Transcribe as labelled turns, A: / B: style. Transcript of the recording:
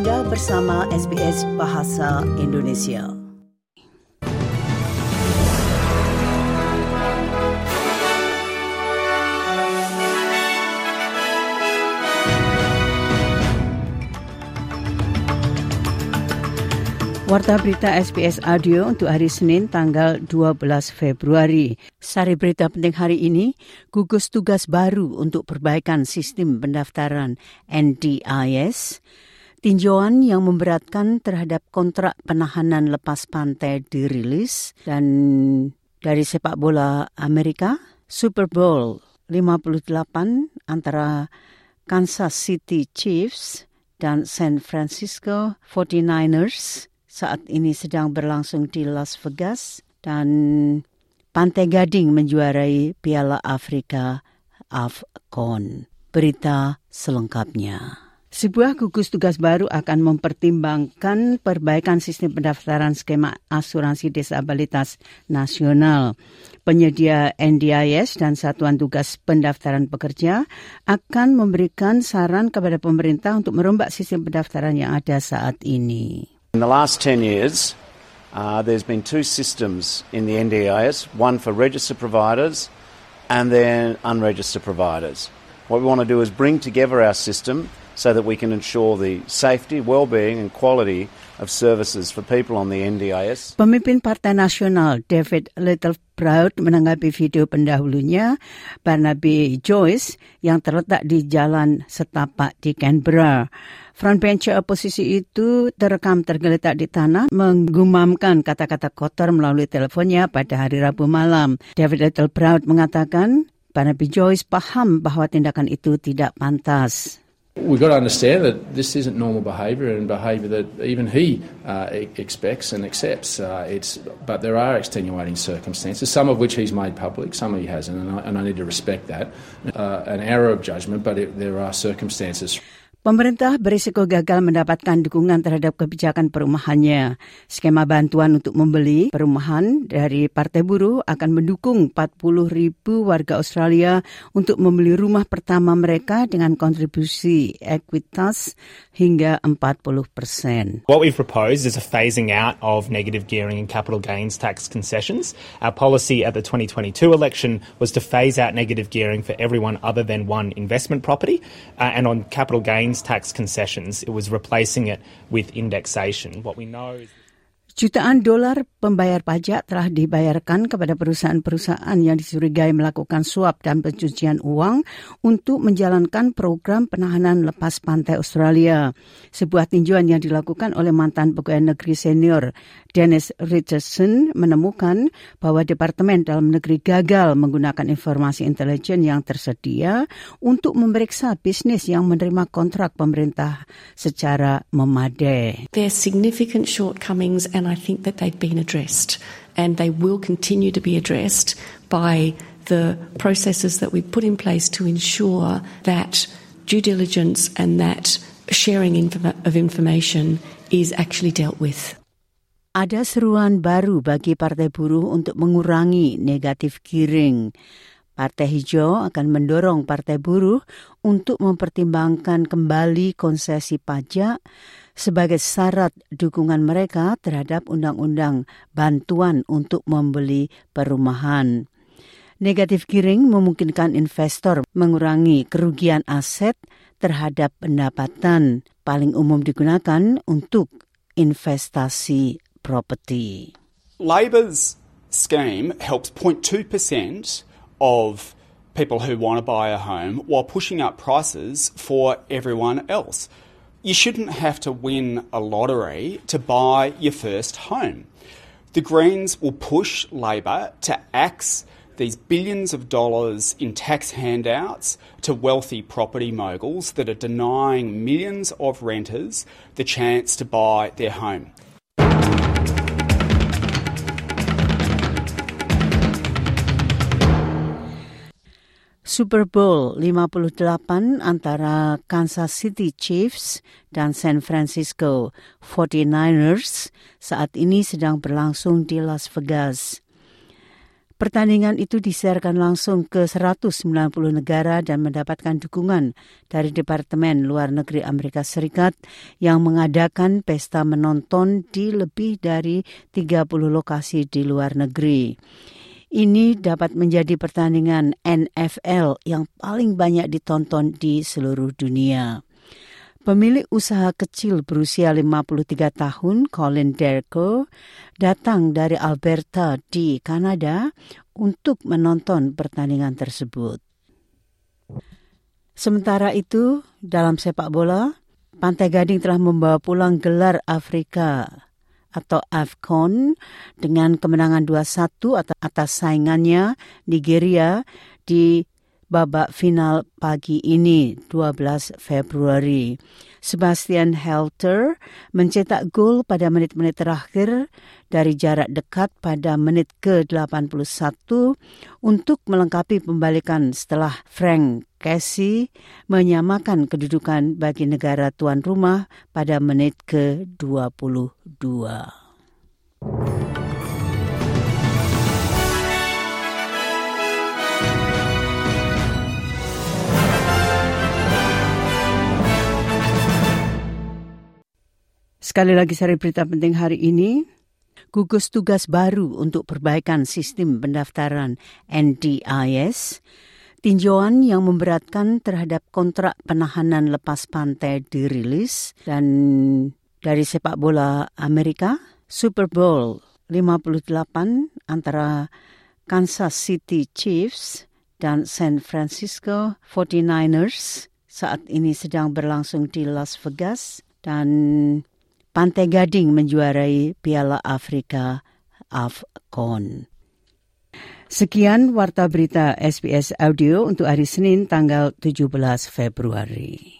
A: Anda bersama SBS Bahasa Indonesia. Warta berita SBS Audio untuk hari Senin tanggal 12 Februari. Sari berita penting hari ini, gugus tugas baru untuk perbaikan sistem pendaftaran NDIS, tinjauan yang memberatkan terhadap kontrak penahanan lepas pantai dirilis, dan dari sepak bola Amerika, Super Bowl 58 antara Kansas City Chiefs dan San Francisco 49ers saat ini sedang berlangsung di Las Vegas dan Pantai Gading menjuarai Piala Afrika AFCON. Berita selengkapnya. Sebuah gugus tugas baru akan mempertimbangkan perbaikan sistem pendaftaran skema asuransi disabilitas nasional. Penyedia NDIS dan Satuan Tugas Pendaftaran Pekerja akan memberikan saran kepada pemerintah untuk merombak sistem pendaftaran yang ada saat ini.
B: In the last 10 years, uh, there's been two systems in the NDIS one for registered providers and then unregistered providers. What we want to do is bring together our system so that we can ensure the safety, well-being and quality of services for people on the NDIS.
A: Pemimpin Partai Nasional David Littleproud menanggapi video pendahulunya Barnaby Joyce yang terletak di Jalan Setapak di Canberra. Frontbencher oposisi itu terekam tergeletak di tanah menggumamkan kata-kata kotor melalui teleponnya pada hari Rabu malam. David Little Proud mengatakan Barnaby Joyce paham bahwa tindakan itu tidak pantas.
C: We've got to understand that this isn't normal behaviour and behaviour that even he uh, expects and accepts. Uh, it's, but there are extenuating circumstances, some of which he's made public, some he hasn't, and I, and I need to respect that. Uh, an error of judgment, but it, there are circumstances.
A: Pemerintah berisiko gagal mendapatkan dukungan terhadap kebijakan perumahannya. Skema bantuan untuk membeli perumahan dari Partai Buruh akan mendukung 40 ribu warga Australia untuk membeli rumah pertama mereka dengan kontribusi ekuitas hingga 40 persen.
D: What we've proposed is a phasing out of negative gearing and capital gains tax concessions. Our policy at the 2022 election was to phase out negative gearing for everyone other than one investment property. Uh, and on capital gains tax concessions, it was replacing it with indexation. What we know is
A: Jutaan dolar pembayar pajak telah dibayarkan kepada perusahaan-perusahaan yang dicurigai melakukan suap dan pencucian uang untuk menjalankan program penahanan lepas pantai Australia. Sebuah tinjauan yang dilakukan oleh mantan pegawai negeri senior Dennis Richardson menemukan bahwa Departemen Dalam Negeri gagal menggunakan informasi intelijen yang tersedia untuk memeriksa bisnis yang menerima kontrak pemerintah secara memadai.
E: There are significant shortcomings and I think that they've been addressed and they will continue to be addressed by the processes that we put in place to ensure that due diligence and that sharing of information is actually dealt with.
A: Ada seruan baru bagi Partai Buruh untuk mengurangi negatif giring. Partai Hijau akan mendorong Partai Buruh untuk mempertimbangkan kembali konsesi pajak sebagai syarat dukungan mereka terhadap undang-undang bantuan untuk membeli perumahan. Negatif giring memungkinkan investor mengurangi kerugian aset terhadap pendapatan paling umum digunakan untuk investasi property.
F: Labor's scheme helps 0.2% of people who want to buy a home while pushing up prices for everyone else. You shouldn't have to win a lottery to buy your first home. The Greens will push Labor to axe these billions of dollars in tax handouts to wealthy property moguls that are denying millions of renters the chance to buy their home.
A: Super Bowl 58 antara Kansas City Chiefs dan San Francisco 49ers saat ini sedang berlangsung di Las Vegas. Pertandingan itu disiarkan langsung ke 190 negara dan mendapatkan dukungan dari Departemen Luar Negeri Amerika Serikat yang mengadakan pesta menonton di lebih dari 30 lokasi di luar negeri. Ini dapat menjadi pertandingan NFL yang paling banyak ditonton di seluruh dunia. Pemilik usaha kecil berusia 53 tahun, Colin Derko, datang dari Alberta di Kanada untuk menonton pertandingan tersebut. Sementara itu, dalam sepak bola, Pantai Gading telah membawa pulang gelar Afrika atau AFCON dengan kemenangan 2-1 atas saingannya Nigeria di babak final pagi ini 12 Februari. Sebastian Helter mencetak gol pada menit-menit terakhir dari jarak dekat pada menit ke-81 untuk melengkapi pembalikan setelah Frank Casey menyamakan kedudukan bagi negara tuan rumah pada menit ke-22. Sekali lagi seri berita penting hari ini. Gugus tugas baru untuk perbaikan sistem pendaftaran NDIS, tinjauan yang memberatkan terhadap kontrak penahanan lepas pantai dirilis dan dari sepak bola Amerika, Super Bowl 58 antara Kansas City Chiefs dan San Francisco 49ers saat ini sedang berlangsung di Las Vegas dan Pantai Gading menjuarai Piala Afrika AFCON. Sekian warta berita SBS Audio untuk hari Senin tanggal 17 Februari.